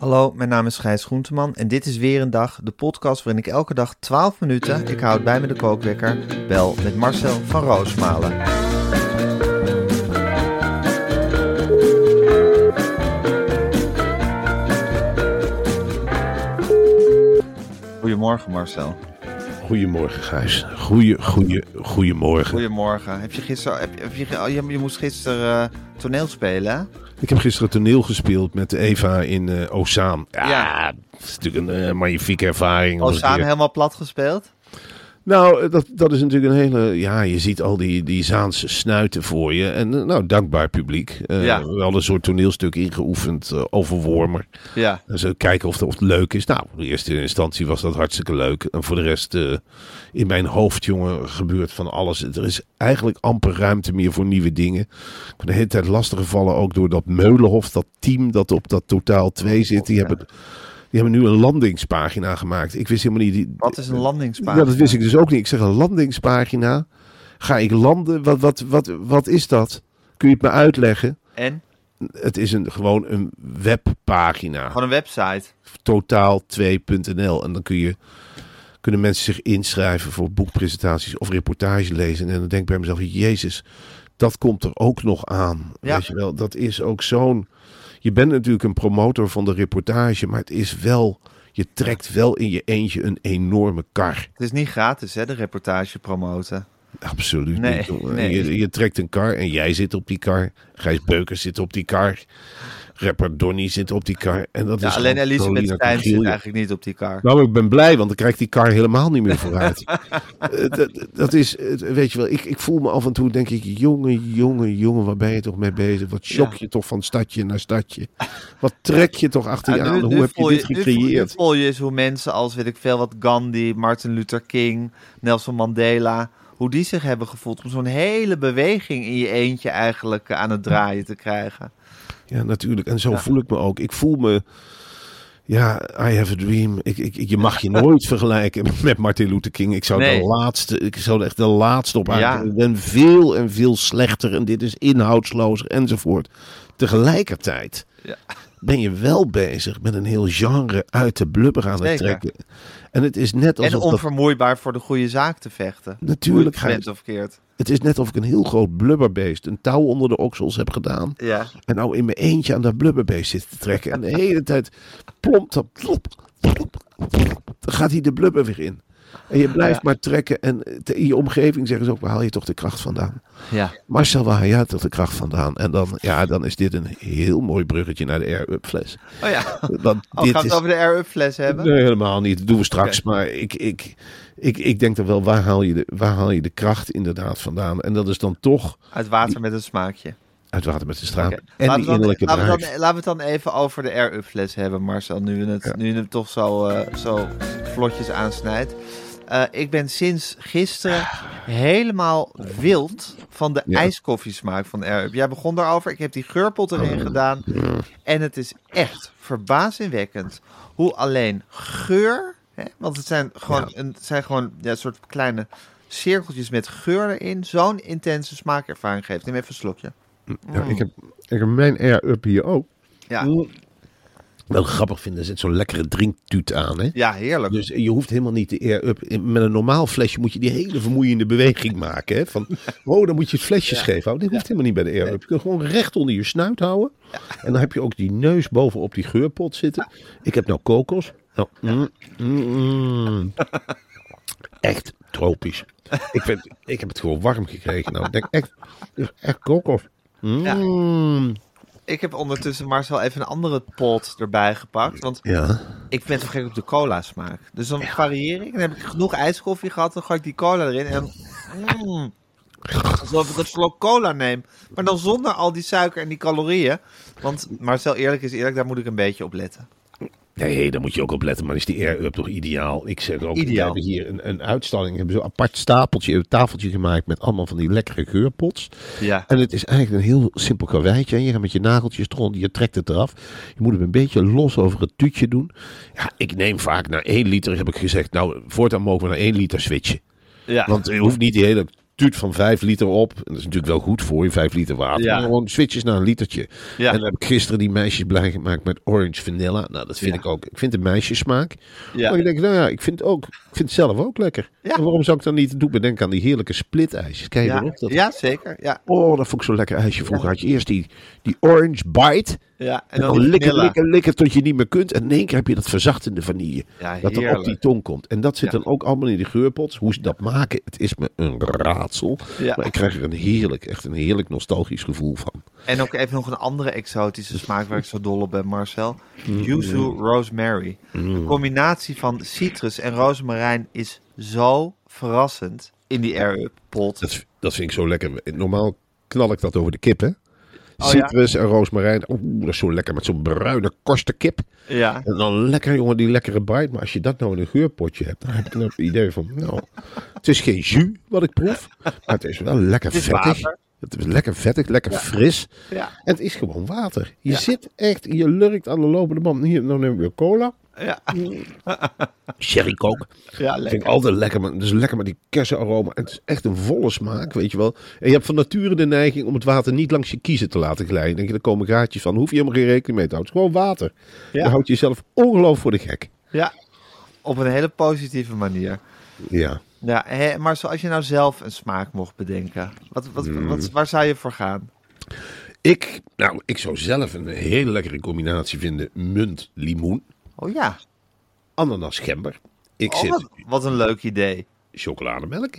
Hallo, mijn naam is Gijs Groenteman en dit is weer een dag, de podcast waarin ik elke dag 12 minuten, ik houd bij me de kookwekker, bel met Marcel van Roosmalen. Goedemorgen Marcel. Goedemorgen, Gijs. Goeie, goeie, goedemorgen. Goedemorgen. Heb je gisteren, heb je, heb je, oh, je, je moest gisteren eh, toneel spelen hè? Ik heb gisteren toneel gespeeld met Eva in Ozaan. Ja, Ja. dat is natuurlijk een eh, magnifieke ervaring. keer- helemaal plat gespeeld? Nou, dat, dat is natuurlijk een hele... Ja, je ziet al die, die Zaanse snuiten voor je. En eh, nou, dankbaar publiek. Eh, Ja. We hadden een soort toneelstuk ingeoefend uh, over Wormer. Ja. En zo kijken of, het- of het leuk is. Nou, in eerste instantie was dat hartstikke leuk. En voor de rest, in mijn hoofd, jongen, gebeurt van alles. Er is eigenlijk amper ruimte meer voor nieuwe dingen. Ik ben de hele tijd lastig gevallen ook door dat Meulenhof, dat team dat op dat totaal 2 zit. Die hebben, die hebben nu een landingspagina gemaakt. Ik wist helemaal niet... Die, Wat is een landingspagina? ja, dat wist ik dus ook niet. Ik zeg een landingspagina. Ga ik landen? Wat, wat, wat, wat is dat? Kun je het me uitleggen? En? Het is een, gewoon een webpagina Gewoon een website. totaal2.nl. En dan kun je, kunnen mensen zich inschrijven voor boekpresentaties of reportage lezen. En dan denk ik bij mezelf, jezus, dat komt er ook nog aan. Ja. Weet je wel, dat is ook zo'n... Je bent natuurlijk een promotor van de reportage, maar het is wel... Je trekt wel in je eentje een enorme kar. Het is niet gratis hè, de reportage promoten. Absoluut Nee, niet. nee. Je, je trekt een kar en jij zit op die kar. Gijs Beukers zit op die kar. Rapper Donny zit op die kar. En dat Ja, is alleen Elisabeth Stijn zit eigenlijk niet op die kar. Nou, ik ben blij, want dan krijgt die kar helemaal niet meer vooruit. Eh, dat, dat is, weet je wel, ik, ik voel me af en toe, denk ik, jongen, jongen, jongen, waar ben je toch mee bezig? Wat shock Ja. je toch van stadje naar stadje? Wat trek je toch achter je aan? Hoe heb je dit gecreëerd? Nu je eens hoe mensen als, weet ik veel wat, Gandhi, Martin Luther King, Nelson Mandela, hoe die zich hebben gevoeld om zo'n hele beweging in je eentje eigenlijk eh, aan het draaien te krijgen. Ja, natuurlijk. En zo voel ik me ook. Ik voel me. Ja, I have a dream. Ik, ik, je mag je nooit vergelijken met Martin Luther King. Ik zou Nee. de laatste, ik zou echt de laatste op aarde. Ja. Ik ben veel en veel slechter en dit is inhoudslozer enzovoort. Tegelijkertijd Ja. Ben je wel bezig met een heel genre uit de blubber aan het Zeker. trekken. En het is net En alsof dat, onvermoeibaar voor de goede zaak te vechten. Natuurlijk, Hoe je of keert. het is net of ik een heel groot blubberbeest, een touw onder de oksels heb gedaan. Ja. En nou in mijn eentje aan dat blubberbeest zit te trekken. En de hele tijd plompt dat. Plop, plop, plop. Dan gaat hij de blubber weer in. En je blijft Ja. maar trekken. En in je omgeving zeggen ze ook, waar haal je toch de kracht vandaan? ja. Marcel, waar haal jij toch de kracht vandaan? En dan, ja, dan is dit een heel mooi bruggetje naar de air-up fles. Oh ja. Want Oh, dit gaan we is, het over de air-up fles hebben? Nee, helemaal niet. Dat doen we straks. Maar ik, ik, ik, ik denk dan wel, waar haal, je de, waar haal je de kracht inderdaad vandaan? En dat is dan toch Uit water met een smaakje. Uit water met de straat. En laten, die we dan, innerlijke laten, we dan, laten we het dan even over de air-up fles hebben, Marcel. Nu je het, nu je toch zo, eh, zo vlotjes aansnijdt. Eh, ik ben sinds gisteren helemaal wild van de Ja. ijskoffiesmaak van Air-Up. Jij begon daarover. Ik heb die geurpot erin gedaan. En het is echt verbazingwekkend hoe alleen geur... Hè, want het zijn gewoon, een, het zijn gewoon ja, een soort kleine cirkeltjes met geur erin... zo'n intense smaakervaring geeft. Neem even een slokje. Ja, ik, heb, ik heb mijn air-up hier ook. Ja. Mm. wel grappig vind, er zit zo'n lekkere drinktuut aan. Hè? Ja, heerlijk. Dus je hoeft helemaal niet de air-up. Met een normaal flesje moet je die hele vermoeiende beweging maken. Hè? Van, oh, dan moet je het flesje scheef houden. Dit hoeft helemaal niet bij de air-up. Je kunt gewoon recht onder je snuit houden. En dan heb je ook die neus bovenop die geurpot zitten. Ik heb nou kokos. Nou, mm, mm, mm. Echt tropisch. Ik, vind, ik heb het gewoon warm gekregen. Nou, ik denk echt, echt kokos. Mm. Ik heb ondertussen Marcel even een andere pot erbij gepakt. Want Ja. ik ben zo gek op de cola smaak. Dus dan varieer ik. Dan heb ik genoeg ijskoffie gehad. Dan gooi ik die cola erin. En mm, alsof ik een slok cola neem. Maar dan zonder al die suiker en die calorieën. Want Marcel, eerlijk is eerlijk, daar moet ik een beetje op letten. Nee, daar moet je ook op letten. Maar is die air-up toch ideaal? Ik zeg ook, we Ideaal. hebben hier een, een uitstalling. We hebben zo'n apart stapeltje, een tafeltje gemaakt met allemaal van die lekkere geurpots. Ja. En het is eigenlijk een heel simpel karweitje. Je gaat met je nageltjes eronder, je trekt het eraf. Je moet hem een beetje los over het tuutje doen. Ja, ik neem vaak na één liter, heb ik gezegd, nou, voortaan mogen we naar één liter switchen. Ja. Want je hoeft niet die hele tuut van 5 liter op. En dat is natuurlijk wel goed voor je, 5 liter water. Ja. Maar gewoon switches naar een litertje. Ja. En dan heb ik gisteren die meisjes blij gemaakt met orange vanilla. Nou, dat vind Ja. ik ook. Ik vind de meisjessmaak. Ja. Maar je denkt, nou ja, ik vind het ook. Ik vind het zelf ook lekker. Ja. En waarom zou ik dan niet doen? Bedenk aan die heerlijke split-ijsjes. Kijk Ja. Dat... ja, zeker. Ja. Oh, dat vond ik zo'n lekker ijsje. Vroeger had je eerst die, die orange bite. Ja. En dan, likken, likken tot je niet meer kunt. En in één keer heb je dat verzachtende vanille. Ja, dat er op die tong komt. En dat zit Ja. dan ook allemaal in die geurpots. Hoe ze dat maken, het is me een raadsel. Ja. Maar ik krijg er een heerlijk, echt een heerlijk nostalgisch gevoel van. En ook even nog een andere exotische smaak waar ik zo dol op ben, Marcel. Mm. Yuzu rosemary. De combinatie van citrus en rozemarijn is zo verrassend in die air-up pot. Dat, dat vind ik zo lekker. Normaal knal ik dat over de kip, hè? Oh, Citrus en rozemarijn. Oeh, dat is zo lekker met zo'n bruine korstenkip. Ja, En dan lekker, jongen, die lekkere bite. Maar als je dat nou in een geurpotje hebt, dan heb ik een idee van, nou, het is geen jus wat ik proef, maar het is wel lekker Het is vettig. water. Het is lekker vettig, lekker fris. ja, En het is gewoon water. Je Ja. zit echt, je lurkt aan de lopende band. Hier, dan we cola. Ja, Sherry coke. ja, Vind ik altijd lekker. Maar het is lekker met die kersenaroma. En het is echt een volle smaak, weet je wel. En je hebt van nature de neiging om het water niet langs je kiezen te laten glijden. Denk je, er komen gaatjes van. Hoef je helemaal geen rekening mee te houden. Het is gewoon water. Ja. Dan houd je jezelf ongelooflijk voor de gek. Ja, op een hele positieve manier. Ja. Ja, hè, maar zoals je nou zelf een smaak mocht bedenken, wat, wat, Hmm. wat, waar zou je voor gaan? Ik, nou, ik zou zelf een hele lekkere combinatie vinden. Munt, limoen, Oh ja, ananas, gember. Ik oh, zit wat, wat een leuk idee. chocolademelk.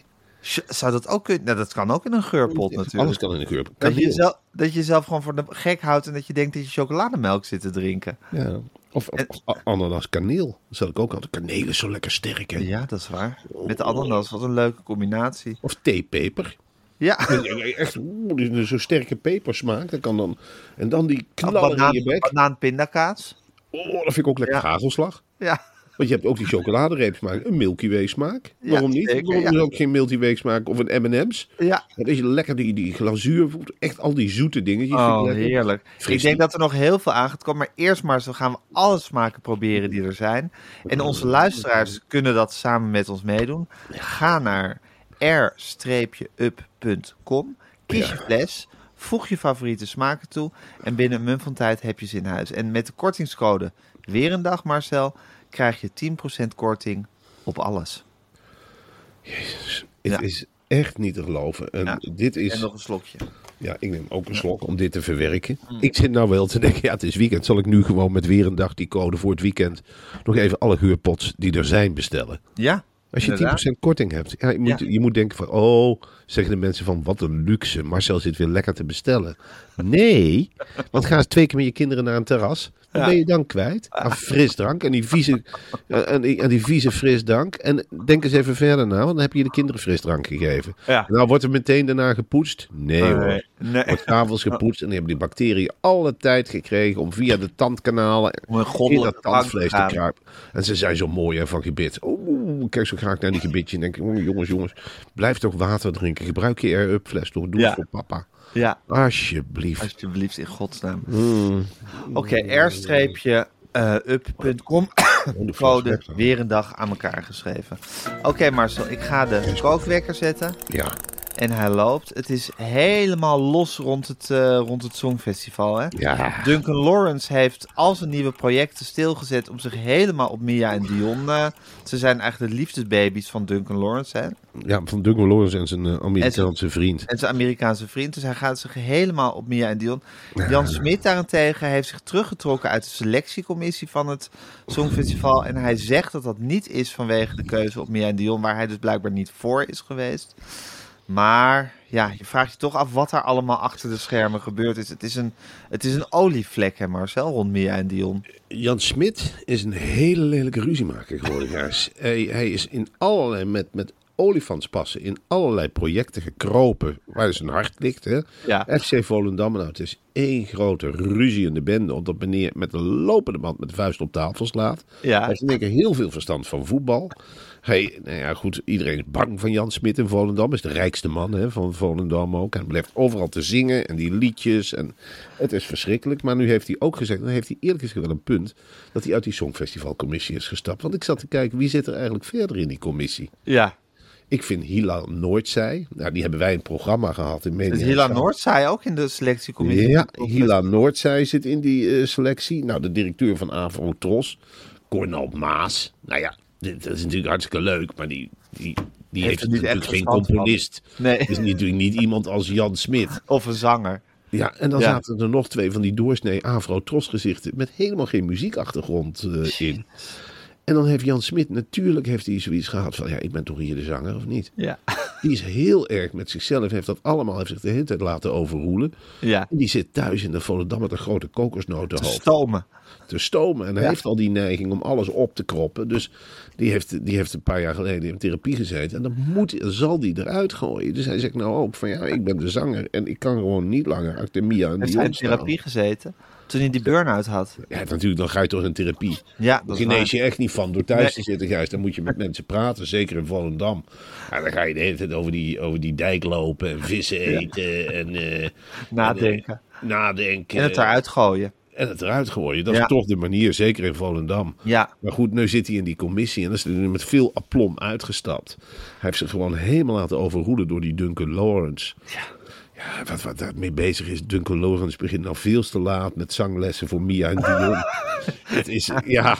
Zou dat ook kunnen? Nou, dat kan ook in een geurpot natuurlijk. Alles kan in de geur. Dat je, jezelf, dat je jezelf gewoon voor de gek houdt en dat je denkt dat je chocolademelk zit te drinken. Ja. Of, of, of ananas, kaneel. Dat zat ik ook altijd. Kaneel is zo lekker sterk, hè. Ja, dat is waar. Met de ananas, wat een leuke combinatie. Of theepeper. Ja, Echt zo'n sterke pepersmaak. Dat kan dan, en dan die knallen in je bek. banaan pindakaas. Oh, dat vind ik ook lekker Ja. hagelslag. Ja, Want je hebt ook die chocoladereep smaak. Een Milky Way smaak. Ja, Waarom niet? zeker, Waarom ja. ook geen Milky Way smaak of een M&M's? ja. Dat is lekker die, die glazuur. Echt al die zoete ik Oh, heerlijk. Ik denk dat er nog heel veel aan gaat komen. Maar eerst maar zo gaan we alle smaken proberen die er zijn. En onze luisteraars kunnen dat samen met ons meedoen. Ga naar r-up.com. Kies je fles. Voeg je favoriete smaken toe. En binnen een mum van tijd heb je ze in huis. En met de kortingscode Weer een dag Marcel krijg je 10% korting op alles. Het Ja. is echt niet te geloven. En Ja. dit is... En nog een slokje. Ja, ik neem ook een slok om dit te verwerken. Ik zit nou wel te denken, ja, het is weekend. Zal ik nu gewoon met weer een dag die code voor het weekend nog even alle geurpots die er zijn bestellen? Ja, Als je inderdaad. 10% korting hebt. Ja, je, moet, Ja. je moet denken van, oh, zeggen de mensen van, wat een luxe. Marcel zit weer lekker te bestellen. Nee, want ga eens twee keer met je kinderen naar een terras. Wat ben je dan kwijt? Aan frisdrank en die vieze, eh, en die, en die vieze frisdrank. En denk eens even verder na, want dan heb je de kinderen frisdrank gegeven. Nou, wordt er meteen daarna gepoetst? Nee hoor. Nee. Wordt s'avonds gepoetst en die hebben die bacteriën alle tijd gekregen om via de tandkanalen in dat tandvlees te kruipen. En ze zijn zo mooi hè, van gebit. Oeh, ik kijk zo graag naar die gebitje en denk, oeh, jongens, jongens, blijf toch water drinken. Gebruik je air-up fles toch, doe het voor papa. Ja, Alsjeblieft. alsjeblieft in godsnaam. Mm. Oké, r-up.com. de fles Code weg dan. weer een dag aan elkaar geschreven. Oké Marcel, ik ga de kookwekker zetten. Ja, en hij loopt. Het is helemaal los rond het, eh, rond het Songfestival. Hè? Ja. Duncan Lawrence heeft al zijn nieuwe projecten stilgezet om zich helemaal op Mia en Dion. eh, ze zijn eigenlijk de liefdesbaby's van Duncan Lawrence. Hè? Ja, van Duncan Lawrence en zijn eh, Amerikaanse vriend. En zijn Amerikaanse vriend. Dus hij gaat zich helemaal op Mia en Dion. Jan Smit daarentegen heeft zich teruggetrokken uit de selectiecommissie van het Songfestival. En hij zegt dat dat niet is vanwege de keuze op Mia en Dion, waar hij dus blijkbaar niet voor is geweest. Maar ja, je vraagt je toch af wat er allemaal achter de schermen gebeurd is. Het is een, het is een olievlek, hè Marcel, rond Mia en Dion. Jan Smit is een hele lelijke ruziemaker geworden. Hij, hij is in allerlei, met, met olifantspassen, in allerlei projecten gekropen waar zijn hart ligt. Hè? Ja. FC Volendam, nou, het is één grote ruziende bende, omdat meneer met een lopende band met de vuist op tafel slaat. Ja. Hij heeft in heel veel verstand van voetbal. Hij, nou ja, goed, iedereen is bang van Jan Smit in Volendam. Is de rijkste man hè, van Volendam ook. Hij blijft overal te zingen en die liedjes. En het is verschrikkelijk. Maar nu heeft hij ook gezegd, dan heeft hij eerlijk gezegd wel een punt, dat hij uit die Songfestivalcommissie is gestapt. Want ik zat te kijken, wie zit er eigenlijk verder in die commissie? Ja. Ik vind Hila Noordzij, nou, die hebben wij een programma gehad in Media. Dus Hila Noord zei ook in de selectiecommissie. Ja, Hila Noordzij zit in die eh, selectie. Nou, de directeur van Avro Tros, Cornel Maas. Nou ja, dit, dat is natuurlijk hartstikke leuk, maar die, die, die heeft, natuurlijk geen componist. Nee. Het is natuurlijk niet iemand als Jan Smit. Of een zanger. Ja, en dan Ja. zaten er nog twee van die doorsnee Avro Tros gezichten met helemaal geen muziekachtergrond eh, in. En dan heeft Jan Smit, natuurlijk heeft hij zoiets gehad van, ja, ik ben toch hier de zanger of niet? Ja. Die is heel erg met zichzelf, heeft dat allemaal, heeft zich de hele tijd laten overroelen. Ja. En die zit thuis in de Volendam met een grote kokosnotenhoofd Stomen. te stomen. En hij heeft al die neiging om alles op te kroppen. Dus die heeft, die heeft een paar jaar geleden in therapie gezeten. En dan moet, zal die eruit gooien. Dus hij zegt nou ook van ja, ik ben de zanger. En ik kan gewoon niet langer Mia en Heeft hij in therapie staan. gezeten? Toen hij die burn-out had. Ja, natuurlijk, dan ga je toch in therapie. Ja, dat genees je echt niet van door thuis Nee. te zitten, Gijs. Dan moet je met mensen praten, zeker in Volendam. Ja, dan ga je de hele tijd over die, over die dijk lopen en vissen eten en... eh, Nadenken. en, eh, nadenken. En het eruit gooien. En het eruit gooien. Dat Ja. is toch de manier, zeker in Volendam. Ja. Maar goed, nu zit hij in die commissie en dan is hij met veel aplomb uitgestapt. Hij heeft zich gewoon helemaal laten overroelen door die Duncan Lawrence. Ja. Ja, wat, wat daarmee bezig is, Duncan Lawrence begint nou veel te laat met zanglessen voor Mia en Dion. het is, ja,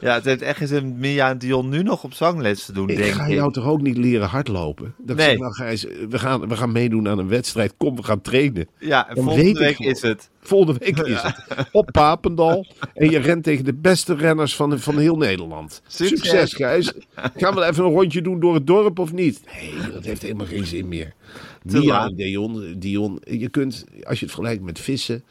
Ja, het heeft echt om Mia en Dion nu nog op zangles te doen, ik denk ga ik. jou toch ook niet leren hardlopen? Dat Nee. zeg, nou Gijs, we gaan, we gaan meedoen aan een wedstrijd. Kom, we gaan trainen. Ja, en Dan volgende week is het. Volgende week is het. Op Papendal. En je rent tegen de beste renners van, van heel Nederland. Succes. Succes, Gijs. Gaan we even een rondje doen door het dorp of niet? Nee, dat heeft helemaal geen zin meer. Mia en Dion, Dion, je kunt, als je het vergelijkt met vissen...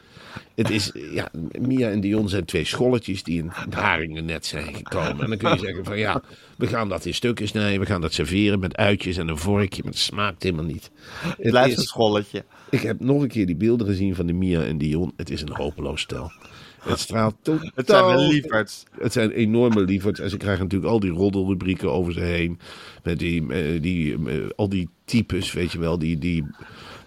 Het is, ja, Mia en Dion zijn twee scholletjes die in het haringennet zijn gekomen. En dan kun je zeggen van ja, we gaan dat in stukken snijden. We gaan dat serveren met uitjes en een vorkje. Maar het smaakt helemaal niet. Het Het blijft is- een scholletje. ik heb nog een keer die beelden gezien van de Mia en Dion. Het is een hopeloos stel. Het straalt totaal... Het zijn lieverds. Het zijn enorme lieverds. En ze krijgen natuurlijk al die roddelrubrieken over ze heen. Met die, eh, die, eh, al die types, weet je wel. Die, die,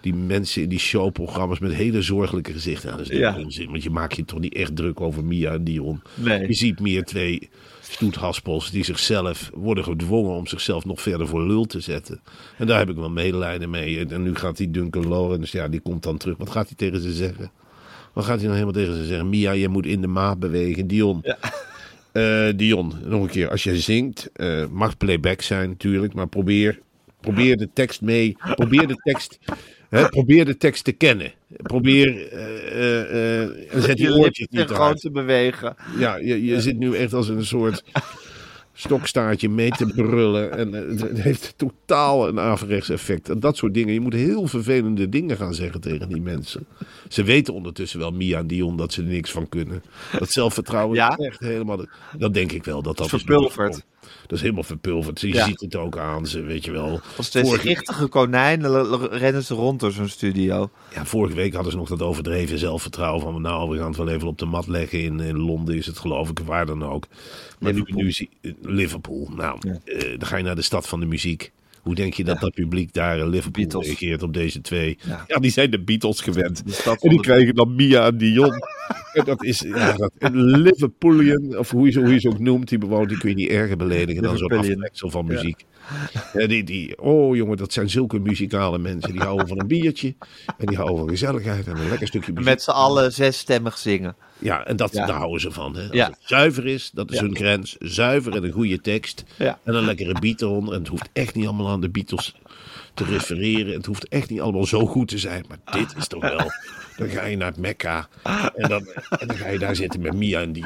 die mensen in die showprogramma's met hele zorgelijke gezichten. Nou, dat is Ja. ja. onzin. Want je maakt je toch niet echt druk over Mia en Dion. Nee. Je ziet meer twee stoethaspels die zichzelf worden gedwongen om zichzelf nog verder voor lul te zetten. En daar heb ik wel medelijden mee. En, nu gaat die Duncan Lawrence, ja, die komt dan terug. Wat gaat hij tegen ze zeggen? Wat gaat hij dan helemaal tegen ze zeggen? Mia, je moet in de maat bewegen. Dion. Eh, Dion, nog een keer. Als je zingt, eh, mag playback zijn natuurlijk. Maar probeer, probeer de tekst mee. Probeer de tekst, probeer de tekst te kennen. Probeer, eh, eh, en zet die Je oortjes niet hard. te bewegen. Ja, je, je zit nu echt als een soort stokstaartje mee te brullen. En eh, het, heeft totaal een averechts effect. En dat soort dingen. Je moet heel vervelende dingen gaan zeggen tegen die mensen. Ze weten ondertussen wel, Mia en Dion, dat ze er niks van kunnen. Dat zelfvertrouwen Ja? is echt helemaal... Dat denk ik wel. Dat dat is Verpulverd. Dat is helemaal verpulverd. Je Ja. ziet het ook aan ze, weet je wel. Als twee Vorige- schichtige konijnen rennen ze rond door zo'n studio. Ja, vorige week hadden ze nog dat overdreven zelfvertrouwen van nou, we gaan het wel even op de mat leggen. In, in Londen is het geloof ik, waar dan ook. Maar nu, nu Liverpool. Nou, eh, dan ga je naar de stad van de muziek. Hoe denk je dat dat publiek daar in Liverpool Beatles. reageert op deze twee? Ja. Ja. die zijn de Beatles gewend. De En die de- krijgen dan Mia en Dion. En dat is ja, dat, een Liverpoolian, of hoe je, ze, hoe je ze ook noemt, die bewoont, die kun je niet erger beledigen dan zo'n afleksel van muziek. Die, die, oh jongen, dat zijn zulke muzikale mensen. Die houden van een biertje en die houden van gezelligheid en een lekker stukje muziek. Met z'n allen zesstemmig zingen. Ja, en dat, Ja. daar houden ze van. Hè. Als Ja. het zuiver is, dat is Ja. hun grens. Zuiver en een goede tekst. En een lekkere beat eronder. En het hoeft echt niet allemaal aan de Beatles te refereren. Het hoeft echt niet allemaal zo goed te zijn. Maar dit is toch wel... Dan ga je naar het Mekka. En dan, en dan ga je daar zitten met Mia en die.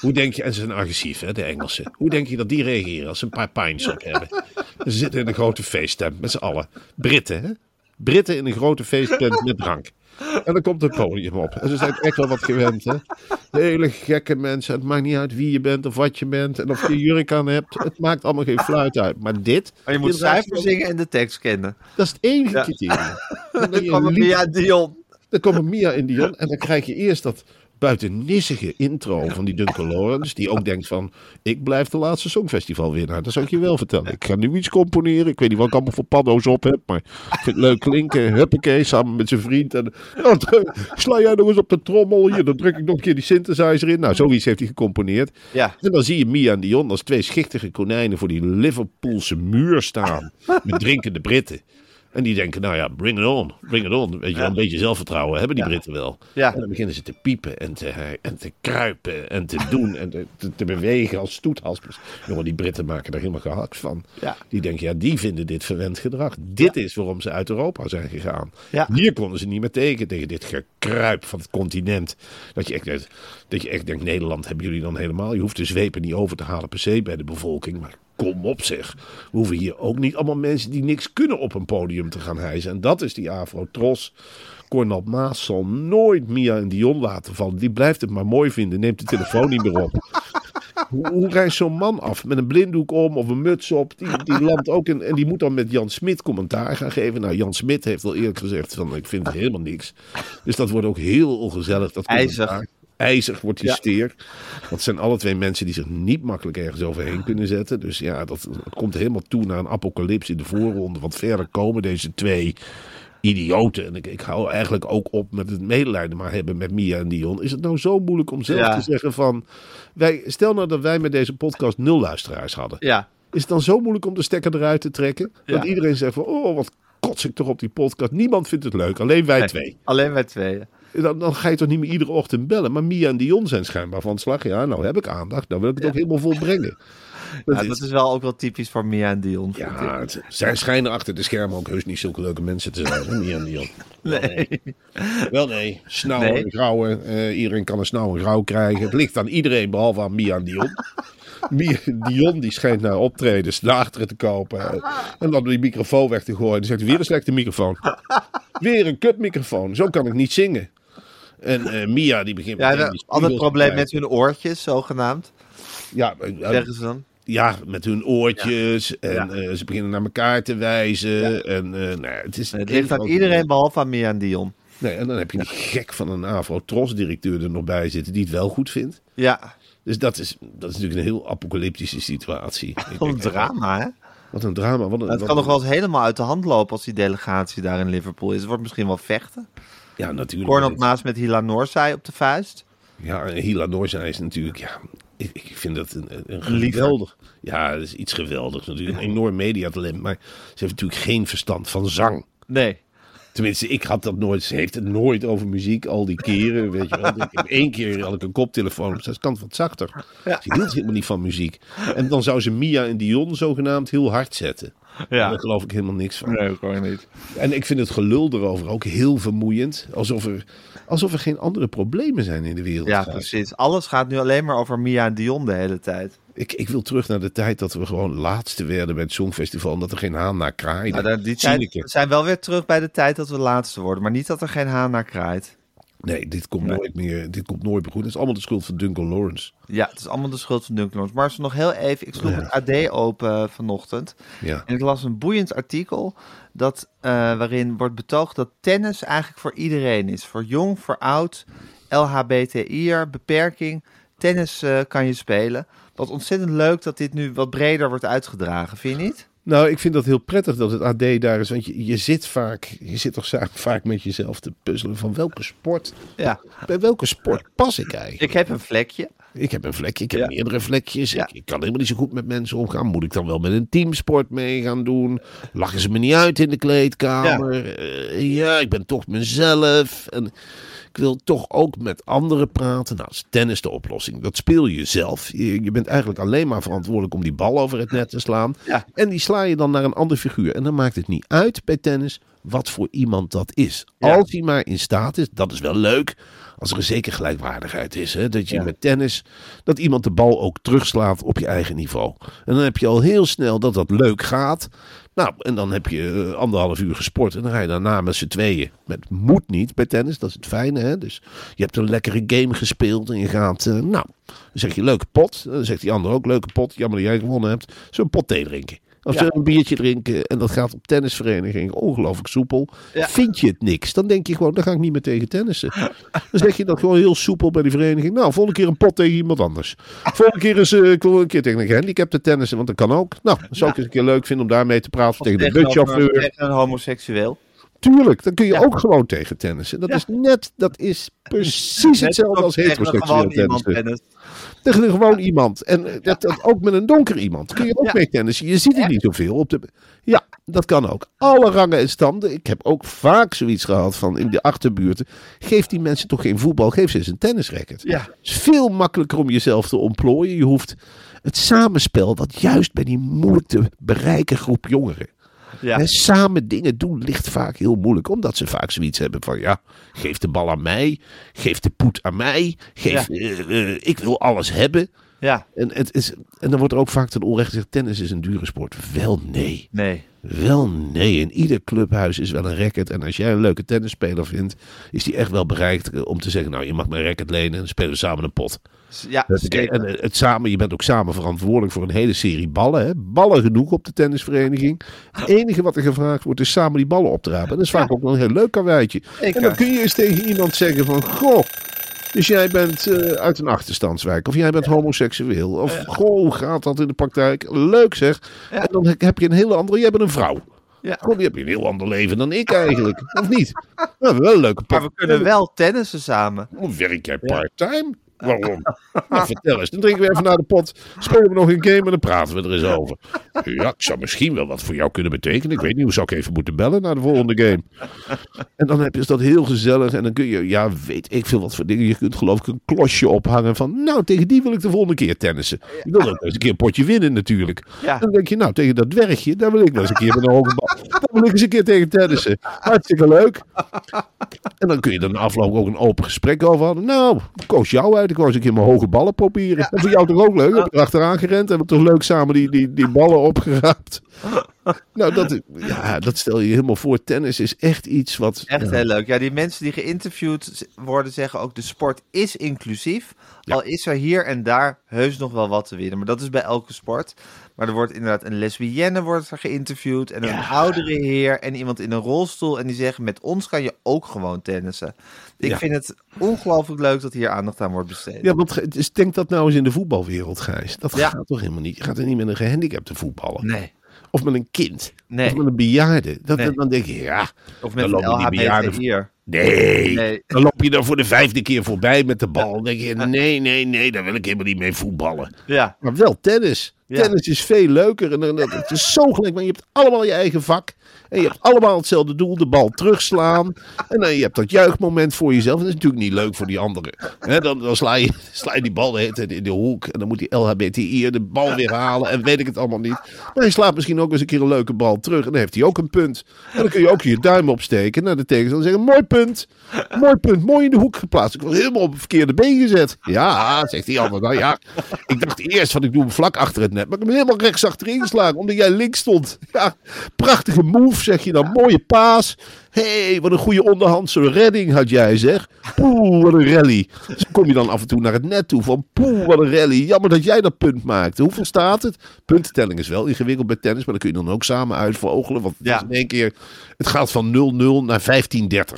Hoe denk je... En ze zijn agressief, hè, de Engelsen. Hoe denk je dat die reageren als ze een paar pints op hebben? Ze zitten in een grote feesttent met z'n allen. Britten, hè? Britten in een grote feesttent met drank. En dan komt het podium op. En ze zijn echt wel wat gewend, hè? De hele gekke mensen. Het maakt niet uit wie je bent of wat je bent. En of je jurk aan hebt. Het maakt allemaal geen fluit uit. Maar dit... Maar je moet je- zingen en de tekst kennen. Dat is het enige Ja. criterium. En dan, kwam Mia Dion. Dan komen Mia en Dion. En dan krijg je eerst dat buitennissige intro van die Duncan Lawrence. Die ook denkt van, ik blijf de laatste Songfestival winnaar. Dat zou ik je wel vertellen. Ik ga nu iets componeren. Ik weet niet wat ik allemaal voor paddo's op heb. Maar ik vind het leuk klinken. Huppakee, samen met zijn vriend. En dan druk- sla jij nog eens op de trommel. Hier, dan druk ik nog een keer die synthesizer in. Nou, zoiets heeft hij gecomponeerd. Ja. En dan zie je Mia en Dion als twee schichtige konijnen voor die Liverpoolse muur staan. Met drinkende Britten. En die denken, nou ja, bring it on, bring it on. Weet je een beetje zelfvertrouwen hebben die Britten wel. Ja. En dan beginnen ze te piepen en te, en te kruipen en te doen en te, te, te bewegen als stoethaspers. Jongen, die Britten maken er helemaal gehakt van. Die denken, ja, die vinden dit verwend gedrag. Dit is waarom ze uit Europa zijn gegaan. Hier konden ze niet meer tegen, tegen dit gekruip van het continent. Dat je echt, denkt- dat je echt denkt, Nederland hebben jullie dan helemaal. Je hoeft de zwepen niet over te halen per se bij de bevolking, maar kom op zeg. We hoeven hier ook niet allemaal mensen die niks kunnen op een podium te gaan hijsen. En dat is die Afro-tros. Cornel Maas zal nooit Mia en Dion laten vallen. Die blijft het maar mooi vinden, neemt de telefoon niet meer op. Hoe, hoe reist zo'n man af met een blinddoek om of een muts op? Die, die landt ook in, en die moet dan met Jan Smit commentaar gaan geven. Nou, Jan Smit heeft al eerlijk gezegd van ik vind het helemaal niks. Dus dat wordt ook heel ongezellig. Dat IJzig. IJzig wordt die Ja. steer. Want het zijn alle twee mensen die zich niet makkelijk ergens overheen kunnen zetten. Dus ja, dat, komt helemaal toe naar een apocalyps in de voorronde. Want verder komen deze twee idioten. En ik, ik hou eigenlijk ook op met het medelijden maar hebben met Mia en Dion. Is het nou zo moeilijk om zelf Ja. te zeggen van... Wij, stel nou dat wij met deze podcast nul luisteraars hadden. Ja. Is het dan zo moeilijk om de stekker eruit te trekken? Dat Ja. iedereen zegt van... Oh, wat kots ik toch op die podcast. Niemand vindt het leuk. Alleen wij Nee, twee. Alleen wij tweeën. Dan, dan ga je toch niet meer iedere ochtend bellen. Maar Mia en Dion zijn schijnbaar van slag. Ja, nou heb ik aandacht. Nou wil ik het ook helemaal volbrengen. Dat Ja, is- dat is wel ook wel typisch voor Mia en Dion. ja, het- zij schijnen achter de schermen ook heus niet zulke leuke mensen te zijn. hè, Mia en Dion. Nee. Wel nee, snauwen, Nee. grauwen. eh, iedereen kan een snauw en grauw krijgen. Het ligt aan iedereen behalve aan Mia en Dion. Mia Dion die schijnt naar optredens naar achteren te kopen. en dan die microfoon weg te gooien. Dan zegt hij weer een slechte microfoon. Weer een kutmicrofoon. Zo kan ik niet zingen. En eh, Mia die begint Ja, spiegels te probleem met hun oortjes, zogenaamd. Ja, eh, eh, Zeggen ze dan. ja, met hun oortjes. En Ja. eh, ze beginnen naar elkaar te wijzen. En eh, nou, het is Het ligt aan iedereen behalve aan Mia en Dion. Nee, en dan heb je die gek van een Avro-Tros-directeur er nog bij zitten die het wel goed vindt. Ja, Dus dat is, dat is natuurlijk een heel apocalyptische situatie. Een drama, hè? Wat een drama. Wat een, Het wat kan nog wel eens helemaal uit de hand lopen als die delegatie daar in Liverpool is. Het wordt misschien wel vechten. Ja, natuurlijk. Cornel Maas met Hila Noorzai op de vuist. Ja, Hila Noorzij is natuurlijk... Ja, ik, ik vind dat een, een geweldig... Ja, dat is iets geweldigs natuurlijk. Een enorm mediatalent. Maar ze heeft natuurlijk geen verstand van zang. Nee. Tenminste, ik had dat nooit. Ze heeft het nooit over muziek, al die keren. Weet je wel. Ik heb één keer had ik een koptelefoon. op. Ze kan wat zachter. Ja. Ze hield helemaal niet van muziek. En dan zou ze Mia en Dion zogenaamd heel hard zetten. Ja. Daar geloof ik helemaal niks van. Nee, gewoon niet. En ik vind het gelul erover ook heel vermoeiend. Alsof er, alsof er geen andere problemen zijn in de wereld. Ja, precies. Alles gaat nu alleen maar over Mia en Dion de hele tijd. Ik, ik wil terug naar de tijd dat we gewoon laatste werden bij het Songfestival. En dat er geen haan naar kraaide. Nou, tijd, Zinneke. we zijn wel weer terug bij de tijd dat we laatste worden. Maar niet dat er geen haan naar kraait. Nee, dit komt nooit meer. Dit komt nooit meer goed. Het is allemaal de schuld van Duncan Lawrence. Ja, het is allemaal de schuld van Duncan Lawrence. Maar als we nog heel even... Ik sloeg het AD open eh, vanochtend. Ja. En ik las een boeiend artikel dat, eh, waarin wordt betoogd dat tennis eigenlijk voor iedereen is. Voor jong, voor oud, LHBTI'er, beperking. Tennis eh, kan je spelen. Wat ontzettend leuk dat dit nu wat breder wordt uitgedragen, vind je niet? Nou, ik vind dat heel prettig dat het AD daar is. Want je, je zit vaak, je zit toch vaak met jezelf te puzzelen van welke sport, Ja, bij welke sport pas ik eigenlijk? ik heb een vlekje. Ik heb een vlekje, ik heb Ja. meerdere vlekjes. Ja. Ik, ik kan helemaal niet zo goed met mensen omgaan. Moet ik dan wel met een teamsport mee gaan doen? Lachen ze me niet uit in de kleedkamer? Eh, Ja, ik ben toch mezelf. En ik wil toch ook met anderen praten. Nou, is tennis de oplossing. Dat speel je zelf. Je, je bent eigenlijk alleen maar verantwoordelijk om die bal over het net te slaan. Ja. En die sla je dan naar een ander figuur. En dan maakt het niet uit bij tennis wat voor iemand dat is. Ja. Als hij maar in staat is, dat is wel leuk. Als er een zeker gelijkwaardigheid is. Hè? Dat je Ja. met tennis, dat iemand de bal ook terugslaat op je eigen niveau. En dan heb je al heel snel dat dat leuk gaat. Nou, en dan heb je eh, anderhalf uur gesport. En dan ga je daarna met z'n tweeën. Met moet niet bij tennis, dat is het fijne. Hè? Dus je hebt een lekkere game gespeeld. En je gaat, eh, nou, dan zeg je leuke pot. Dan zegt die ander ook leuke pot. Jammer dat jij gewonnen hebt. Een pot thee drinken? Of Ja. we een biertje drinken? En dat gaat op tennisvereniging ongelooflijk soepel. Ja. Vind je het niks? Dan denk je gewoon, dan ga ik niet meer tegen tennissen. Dan zeg je dat gewoon heel soepel bij die vereniging. Nou, volgende keer een pot tegen iemand anders. Volgende keer eens eh, ik wil een keer tegen een gehandicapte tennissen, want dat kan ook. Nou, dat zou ik eens een keer leuk vinden om daarmee te praten. Of tegen de buschauffeur. tegen een homoseksueel. Tuurlijk, dan kun je Ja. ook gewoon tegen tennissen. Dat Ja. is net, dat is precies Net hetzelfde als tegen heteroseksueel gewoon iemand tennis. Tegen gewoon iemand. En eh, dat, dat ook met een donker iemand. Kun je ook mee tennissen. Je ziet er niet zoveel op de. Ja, dat kan ook. Alle rangen en standen. Ik heb ook vaak zoiets gehad van in de achterbuurten. Geef die mensen toch geen voetbal. Geef ze eens een tennisracket. Ja. Het is veel makkelijker om jezelf te ontplooien. Je hoeft het samenspel, wat juist bij die moeilijk te bereiken groep jongeren. Ja. Hè, samen dingen doen ligt vaak heel moeilijk. Omdat ze vaak zoiets hebben van ja, geef de bal aan mij. Geef de poet aan mij. Geef, Ja. eh, eh, ik wil alles hebben. Ja, En, het is, en dan wordt er ook vaak ten onrechte gezegd: tennis is een dure sport. Wel nee. nee. Wel nee. In ieder clubhuis is wel een racket. En als jij een leuke tennisspeler vindt, is die echt wel bereikt eh, om te zeggen: Nou, je mag mijn racket lenen en dan spelen we samen een pot. Ja, zeker. En eh, het samen, je bent ook samen verantwoordelijk voor een hele serie ballen. Hè? Ballen genoeg op de tennisvereniging. Het enige wat er gevraagd wordt is samen die ballen op te rapen. En dat is vaak ook wel een heel leuk karweitje. En dan kun je eens tegen iemand zeggen van... Goh, dus jij bent eh, uit een achterstandswijk. Of jij bent homoseksueel. Of goh, hoe gaat dat in de praktijk? Leuk zeg. Ja. En dan heb je een hele andere... Jij bent een vrouw. Ja. Goh, die heb je een heel ander leven dan ik eigenlijk. Of niet? Nou, wel een leuke Maar we kunnen wel tennissen samen. hoe werk jij part-time? Waarom? Nou, vertel eens. Dan drinken we even naar de pot. Spelen we nog een game en dan praten we er eens over. Ja, ik zou misschien wel wat voor jou kunnen betekenen. Ik weet niet, hoe zou ik even moeten bellen naar de volgende game? En dan heb je dat heel gezellig. En dan kun je, ja, weet ik veel wat voor dingen. Je kunt geloof ik een klosje ophangen van, nou, tegen die wil ik de volgende keer tennissen. Ik wil ook eens een keer een potje winnen natuurlijk. En dan denk je, nou, tegen dat dwergje, daar wil ik wel eens een keer met een hoge bal. Ik eens een keer tegen tennissen. Hartstikke leuk. En dan kun je er na afloop ook een open gesprek over hadden. Nou, ik koos jou uit. Ik wou eens een keer mijn hoge ballen proberen. En voor jou toch ook leuk? Heb je erachteraan gerend? Hebben we toch leuk samen die, die, die ballen opgeraapt? Nou, dat, ja, dat stel je helemaal voor. Tennis is echt iets wat... Echt ja, heel leuk. Ja, die mensen die geïnterviewd worden zeggen ook de sport is inclusief. Al is er hier en daar heus nog wel wat te winnen. Maar dat is bij elke sport. Maar er wordt inderdaad een lesbienne wordt er geïnterviewd. En een oudere heer en iemand in een rolstoel. En die zeggen met ons kan je ook gewoon tennissen. Ik Ja. vind het ongelooflijk leuk dat hier aandacht aan wordt besteed. Ja, want dus denk dat nou eens in de voetbalwereld, Gijs. Dat Ja. gaat toch helemaal niet? Je gaat er niet met een gehandicapte voetballen. Nee. Of met een kind. Nee. Of met een bejaarde. Dat, Nee. Dan denk je, ja... Of Dan met een LHBTI'er. Nee. Nee. Dan loop je dan voor de vijfde keer voorbij met de bal. Dan denk je, nee, nee, nee, daar wil ik helemaal niet mee voetballen. Ja. Maar wel tennis. Tennis is veel leuker. En het is zo gelijk, maar je hebt allemaal je eigen vak. En je hebt allemaal hetzelfde doel, de bal terugslaan. En dan je hebt dat juichmoment voor jezelf. En dat is natuurlijk niet leuk voor die anderen. Dan dan sla, je, sla je die bal de in de hoek. En dan moet die LHBTI de bal weer halen. En weet ik het allemaal niet. Maar hij slaat misschien ook eens een keer een leuke bal terug. En dan heeft hij ook een punt. En dan kun je ook je duim opsteken naar de tegenstander. En zeggen, mooi punt. Mooi punt. Mooi in de hoek geplaatst. Ik was helemaal op het verkeerde been gezet. Ja, zegt die ander. Ja, ik dacht eerst van ik doe hem vlak achter het Maar ik heb hem helemaal rechts achterin geslagen. Omdat jij links stond. Ja, prachtige move zeg je dan. Mooie paas. Hey, wat een goede onderhandse redding had jij, zeg. Poeh, wat een rally. Dus kom je dan af en toe naar het net toe van, poeh, wat een rally. Jammer dat jij dat punt maakte. Hoeveel staat het? Puntentelling is wel ingewikkeld bij tennis, maar dan kun je dan ook samen uitvogelen. Want het Ja. in één keer, het gaat van 0-0 naar 15-30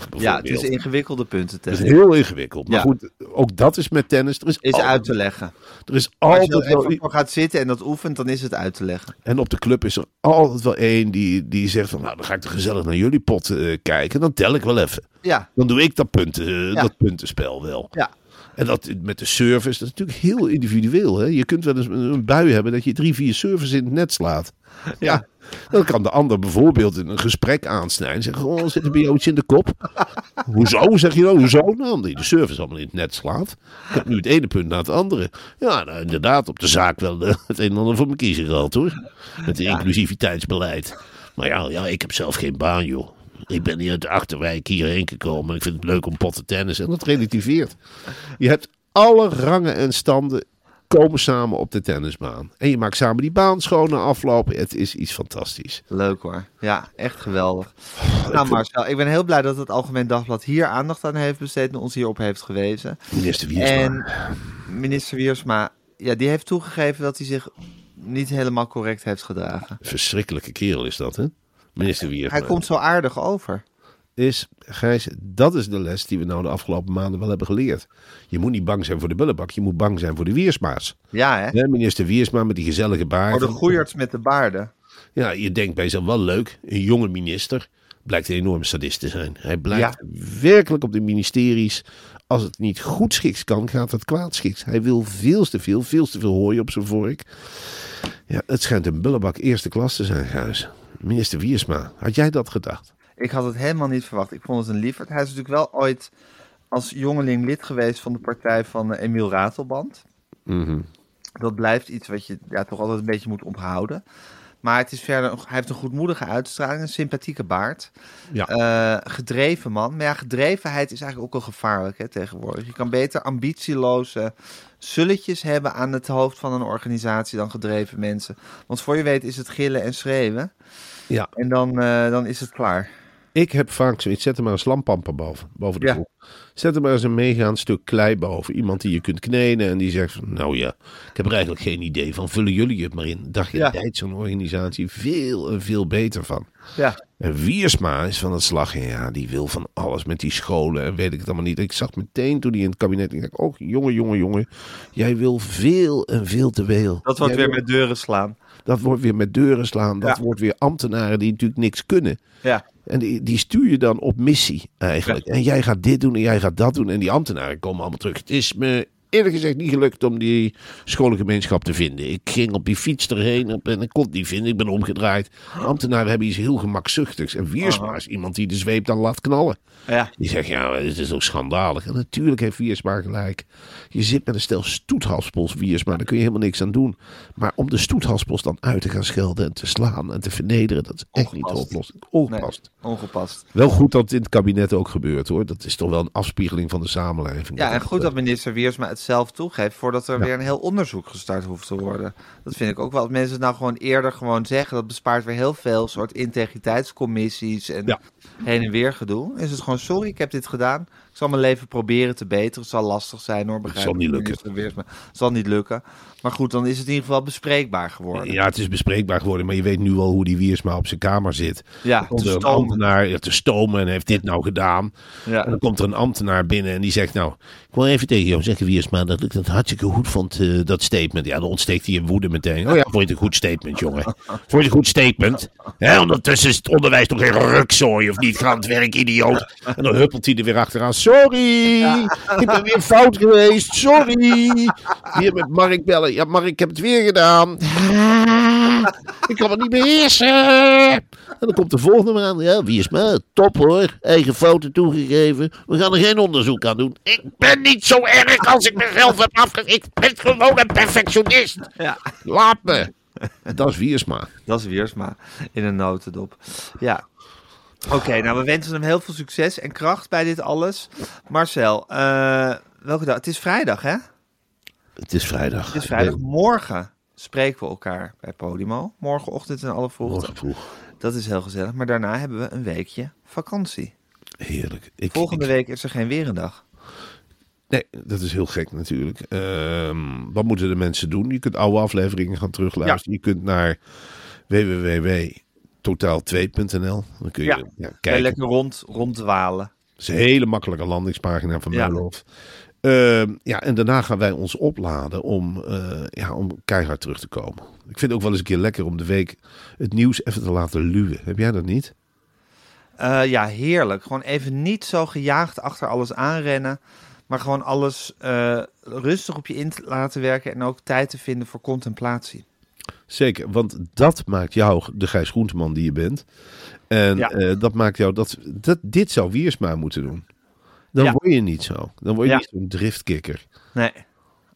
bijvoorbeeld. Ja, het is ingewikkelde punten. Dat is heel ingewikkeld. Maar Ja. goed, ook dat is met tennis. Er is, Is altijd, uit te leggen. er is Als je altijd er even voor gaat zitten en dat oefent, dan is het uit te leggen. En op de club is er altijd wel één die, die zegt van... nou, dan ga ik er gezellig naar jullie pot eh, kijken. Dan tel ik wel even. Ja, Dan doe ik dat, punten, eh, Ja. dat puntenspel wel. ja. En dat met de service, dat is natuurlijk heel individueel. Hè? Je kunt wel eens een bui hebben dat je drie, vier services in het net slaat. Ja. Dan kan de ander bijvoorbeeld in een gesprek aansnijden. en Zeggen, oh, zit er bij jou iets in de kop? hoezo, zeg je dan? Hoezo? Nou, omdat je de service allemaal in het net slaat. Ik heb nu het ene punt na het andere. Ja, nou, inderdaad, op de zaak wel eh, het een en ander voor mijn kiezer gehad, hoor. Met het inclusiviteitsbeleid. Maar ja, ja, ik heb zelf geen baan, joh. Ik ben hier uit de Achterwijk hierheen gekomen. Ik vind het leuk om potten tennis. En dat relativeert. Je hebt alle rangen en standen komen samen op de tennisbaan. En je maakt samen die baan schoon na aflopen. Het is iets fantastisch. Leuk hoor. Ja, echt geweldig. Oh, nou Marcel, ik ben heel blij dat het Algemeen Dagblad hier aandacht aan heeft besteed en ons hierop heeft gewezen. Minister Wiersma. En minister Wiersma, ja, die heeft toegegeven dat hij zich niet helemaal correct heeft gedragen. Verschrikkelijke kerel is dat, hè? Minister Wiersma. Hij komt zo aardig over. Is, Gijs, dat is de les die we nou de afgelopen maanden wel hebben geleerd. Je moet niet bang zijn voor de bullenbak. Je moet bang zijn voor de Wiersma's. Ja, hè? Minister Wiersma met die gezellige baard. Voor de goeierts met de baarden. Ja, je denkt bij jezelf wel leuk. Een jonge minister blijkt een enorm sadist te zijn. Hij blijkt werkelijk op de ministeries. Als het niet goed schiks kan, gaat het kwaad schiks. Hij wil veel te veel, veel te veel hooi op zijn vork. Ja, het schijnt een bullebak eerste klas te zijn, Gijs. Minister Wiersma, had jij dat gedacht? Ik had het helemaal niet verwacht. Ik vond het een lieferd. Hij is natuurlijk wel ooit als jongeling lid geweest van de partij van eh, Emiel Ratelband. Mhm. Dat blijft iets wat je ja, toch altijd een beetje moet onthouden. Maar het is verder, hij heeft een goedmoedige uitstraling, een sympathieke baard. Ja. Eh, gedreven man. Maar ja, gedrevenheid is eigenlijk ook wel gevaarlijk hè, tegenwoordig. Je kan beter ambitieloze zulletjes hebben aan het hoofd van een organisatie dan gedreven mensen. Want voor je weet is het gillen en schreeuwen. Ja. En dan, eh, dan is het klaar. Ik heb vaak zoiets, zet er maar een slampamper boven, boven de Ja. groep. Zet er maar eens een meegaand stuk klei boven. Iemand die je kunt kneden en die zegt van, nou ja, ik heb er eigenlijk geen idee van. Vullen jullie het maar in. Dacht je, Ja. tijd zo'n organisatie veel en veel beter van. Ja. En Wiersma is van het slag. Ja, die wil van alles met die scholen en weet ik het allemaal niet. Ik zag meteen toen hij in het kabinet. Ik dacht, oh jongen, jongen, jongen. Jij wil veel en veel te veel. Dat wordt Jij weer wil- met deuren slaan. Dat wordt weer met deuren slaan. Dat Ja. wordt weer ambtenaren die natuurlijk niks kunnen. Ja. En die, die stuur je dan op missie eigenlijk. En jij gaat dit doen en jij gaat dat doen. En die ambtenaren komen allemaal terug. Het is me eerlijk gezegd niet gelukt om die scholengemeenschap te vinden. Ik ging op die fiets erheen op- en ik kon het niet vinden. Ik ben omgedraaid. Ambtenaren hebben iets heel gemakzuchtigs. En Wiersma is iemand die de zweep dan laat knallen. Ja. Die zegt, ja, het is ook schandalig. En natuurlijk heeft Wiersma gelijk. Je zit met een stel stoethalspols, Wiersma. Daar kun je helemaal niks aan doen. Maar om de stoethalspols dan uit te gaan schelden en te slaan en te vernederen... dat is echt niet de Ongepast. oplossing. Nee, Ongepast. ongepast. Wel goed dat het in het kabinet ook gebeurt, hoor. Dat is toch wel een afspiegeling van de samenleving. Ja, en goed dat minister Wiersma het zelf toegeeft voordat er weer een heel onderzoek gestart hoeft te worden. Dat vind ik ook wel. Als mensen het nou gewoon eerder gewoon zeggen, dat bespaart weer heel veel soort integriteitscommissies en Ja. heen en weer gedoe. Is het gewoon, sorry, ik heb dit gedaan. Ik zal mijn leven proberen te beteren. Het zal lastig zijn hoor, begrijp zal ik, niet lukken. Het zal niet lukken. Maar goed, dan is het in ieder geval bespreekbaar geworden. Ja, het is bespreekbaar geworden, maar je weet nu al hoe die Wiersma op zijn kamer zit. Ja, komt te er een stomen. ambtenaar te stomen en heeft dit nou gedaan. Ja. En dan komt er een ambtenaar binnen en die zegt nou, ik wil even tegen jou zeggen Wiersma dat ik het hartstikke goed vond, eh, dat statement. Ja, dan ontsteekt hij in woede meteen. Oh ja, vond je het een goed statement, jongen? Vond je het een goed statement? Hè, ondertussen is het onderwijs toch geen rukzooi of niet? Ga aan het werk, idioot. En dan huppelt hij er weer achteraan. Sorry, ik ben weer fout geweest. Sorry. Hier met Mark bellen. Ja, Mark, ik heb het weer gedaan. Ik kan het niet beheersen. En dan komt de volgende aan. Ja, wie is? Top hoor. Eigen fouten toegegeven. We gaan er geen onderzoek aan doen. Ik ben niet zo erg als ik mezelf heb afgegeven. Ik ben gewoon een perfectionist. Ja. Laat me. Dat is Wiersma. Dat is Wiersma in een notendop. Ja. Oké, nou we wensen hem heel veel succes en kracht bij dit alles. Marcel, eh, welke dag? Het is vrijdag, hè? Het is vrijdag. Het is vrijdag. Morgen spreken we elkaar bij Podimo. Morgenochtend in alle vroegte. Morgen vroeg. Dat is heel gezellig. Maar daarna hebben we een weekje vakantie. Heerlijk. Ik, Volgende ik- week is er geen weerendag. Nee, dat is heel gek natuurlijk. Ehm, wat moeten de mensen doen? Je kunt oude afleveringen gaan terugluisteren. Je kunt naar www.totaal2.nl. Dan kun je Ja. kijken. lekker rond, ronddwalen. Het is een hele makkelijke landingspagina van Ja. Meulhof. Ehm, ja, en daarna gaan wij ons opladen om, eh, ja, om keihard terug te komen. Ik vind het ook wel eens een keer lekker om de week het nieuws even te laten luwen. Heb jij dat niet? Eh, ja, heerlijk. Gewoon even niet zo gejaagd achter alles aanrennen. Maar gewoon alles eh, rustig op je in te laten werken. En ook tijd te vinden voor contemplatie. Zeker, want dat maakt jou de Gijs Groenteman die je bent. En Ja. eh, dat maakt jou dat, dat dit zou Wiersma moeten doen. Dan Ja. word je niet zo. Dan word je Ja. niet zo'n driftkikker. Nee.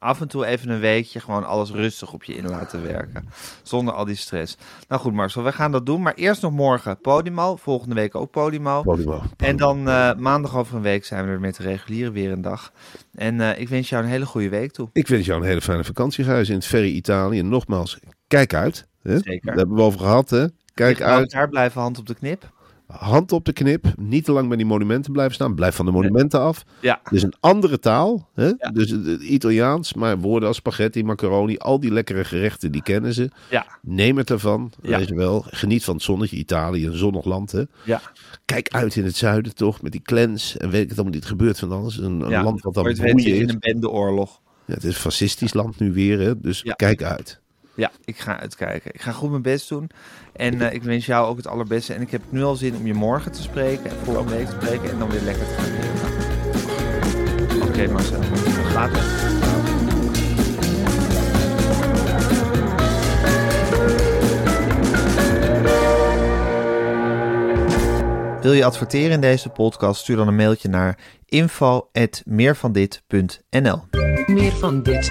Af en toe even een weekje gewoon alles rustig op je in laten werken. Zonder al die stress. Nou goed Marcel, we gaan dat doen. Maar eerst nog morgen Podimo. Volgende week ook Podimo. Podimo. En dan eh, maandag over een week zijn we er met de reguliere weer een dag. En eh, ik wens jou een hele goede week toe. Ik wens jou een hele fijne vakantie, Gijs, in het verre Italië. En nogmaals, kijk uit. Hè? Zeker. Daar hebben we over gehad. Hè? Kijk uit. elkaar blijven hand op de knip. Hand op de knip. Niet te lang bij die monumenten blijven staan. Blijf van de monumenten af. Ja. Is een andere taal. Hè? Ja. Dus het, het Italiaans, maar woorden als spaghetti, macaroni, al die lekkere gerechten, die kennen ze. Ja. Neem het ervan. Ja. Weet je wel. Geniet van het zonnetje. Italië, een zonnig land. Hè? Ja. Kijk uit in het zuiden toch, met die clans. En weet ik het allemaal niet gebeurt van alles. Een, land wat dan je broeien in is. een bendeoorlog. Ja, het is een fascistisch land nu weer. Hè? Dus kijk uit. Ja, ik ga uitkijken. Ik ga goed mijn best doen. En eh, ik wens jou ook het allerbeste. En ik heb nu al zin om je morgen te spreken. En volgende week te spreken. En dan weer lekker te gaan. Oké Marcel, later. Wil je adverteren in deze podcast? Stuur dan een mailtje naar info.meervandit.nl Meer van dit.